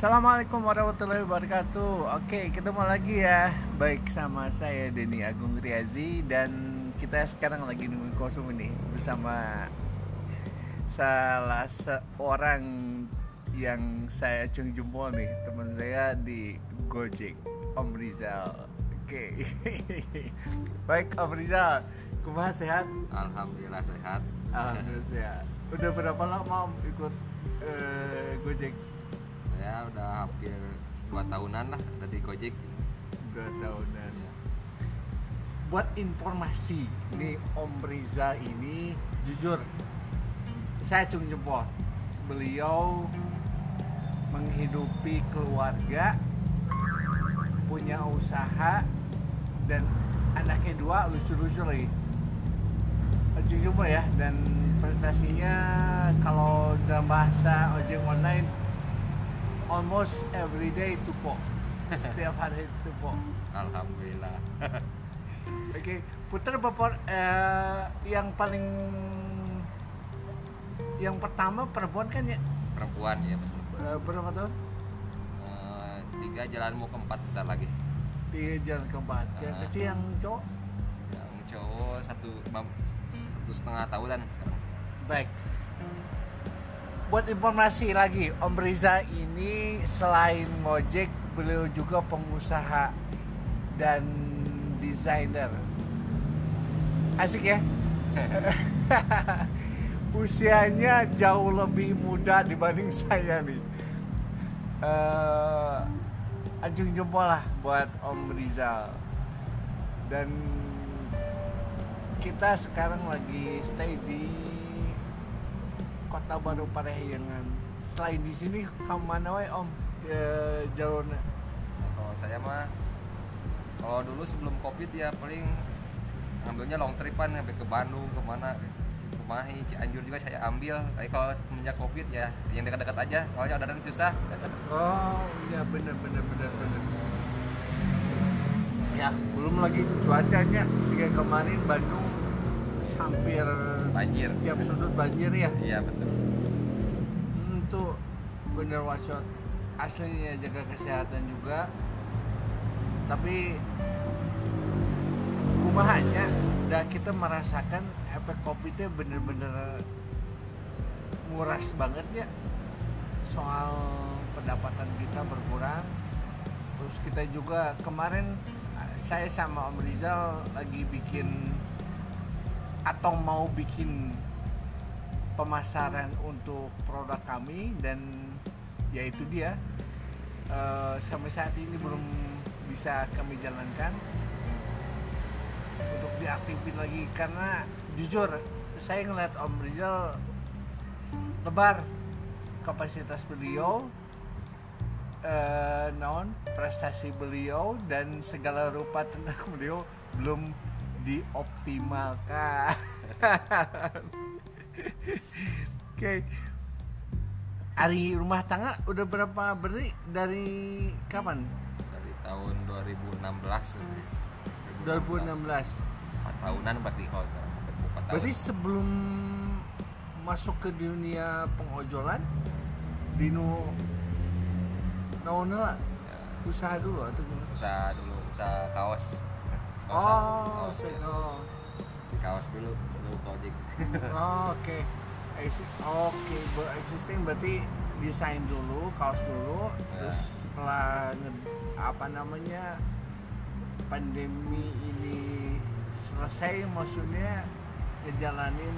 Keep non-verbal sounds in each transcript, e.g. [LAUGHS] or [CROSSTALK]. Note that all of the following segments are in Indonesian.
Assalamualaikum warahmatullahi wabarakatuh Oke ketemu lagi ya Baik sama saya Denny Agung Riazi Dan kita sekarang lagi nunggu kosong ini Bersama salah seorang yang saya cung jempol nih Teman saya di Gojek Om Rizal Oke [LAUGHS] Baik Om Rizal Kumaha sehat? Alhamdulillah sehat. Alhamdulillah sehat Udah berapa lama Om ikut eh, Gojek? Saya udah hampir dua tahunan lah dari Gojek. dua tahunan. Buat informasi nih Om Riza ini jujur saya cung jempol. Beliau menghidupi keluarga punya usaha dan anaknya dua lucu-lucu lagi. Cung jempol ya dan prestasinya kalau dalam bahasa ojek online almost every day tupo [LAUGHS] setiap hari tupo Alhamdulillah. [LAUGHS] Oke, putar bapak eh, yang paling yang pertama perempuan kan ya Perempuan ya betul. Eh, berapa tahun? Eh, tiga jalanmu keempat bentar lagi. Tiga jalan keempat. Yang Ah. kecil yang cowok. Yang cowok satu satu setengah tahunan. Baik. Buat informasi lagi, Om Riza ini selain Mojek, beliau juga pengusaha dan desainer. Asik ya? [LAUGHS] Usianya jauh lebih muda dibanding [LAUGHS] saya nih. Eh, anjung jempol lah buat Om Rizal. Dan kita sekarang lagi stay di Kota Baru Parahyangan. Selain di sini, kamu mana wae Om? E, jalurnya. Kalau saya mah kalau dulu sebelum covid ya paling ambilnya long tripan sampai ke Bandung ke mana Cimahi Cianjur juga saya ambil tapi kalau semenjak covid ya yang dekat-dekat aja soalnya orderan susah Oh iya bener bener bener bener. Ya belum lagi cuacanya sehingga kemarin Bandung hampir banjir. Tiap sudut banjir ya. iya betul. Hmm, tuh bener wacot aslinya jaga kesehatan juga. Tapi kumahanya dan kita merasakan efek kopi itu bener-bener nguras banget ya. Soal pendapatan kita berkurang. Terus kita juga kemarin saya sama Om Rizal lagi bikin atau mau bikin pemasaran untuk produk kami dan yaitu dia. Eh, sampai saat ini belum bisa kami jalankan untuk diaktifin lagi. Karena jujur saya ngeliat Om Rizal lebar kapasitas beliau eh, non prestasi beliau dan segala rupa tentang beliau belum dioptimalkan. [LAUGHS] Oke. Hari rumah tangga udah berapa beri? Dari kapan? Dari tahun 2016 ini. 2016 empat tahunan berarti kalau sekarang tahun berarti sebelum masuk ke dunia pengojolan dino naon lah. Ya, usaha dulu atau gimana? Usaha dulu usaha kaos oh, kaos, oh. kaos dulu sebelum project. Oh, [LAUGHS] oke. Exi- oke ber- existing berarti desain dulu kaos dulu Ya. terus setelah apa namanya pandemi ini selesai maksudnya ngejalanin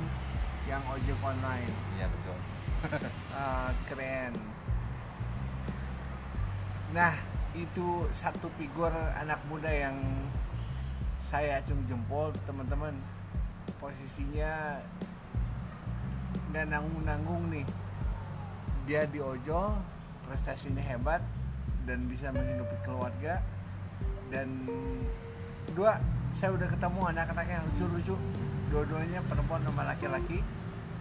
yang ojek online. Iya betul. [LAUGHS] Ah, keren. Nah itu satu figur anak muda yang saya acung jempol teman-teman. Posisinya nggak nanggung-nanggung nih. Dia di ojol prestasinya hebat dan bisa menghidupi keluarga. Dan dua saya udah ketemu anak-anak yang lucu-lucu. Dua-duanya perempuan sama laki-laki.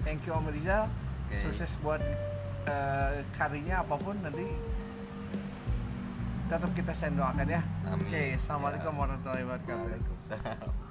Thank you Om Rizal. Oke. sukses buat eh, karirnya apa pun nanti tetap kita saya doakan ya Amin. oke assalamualaikum Ya. warahmatullahi wabarakatuh Waalaikumsalam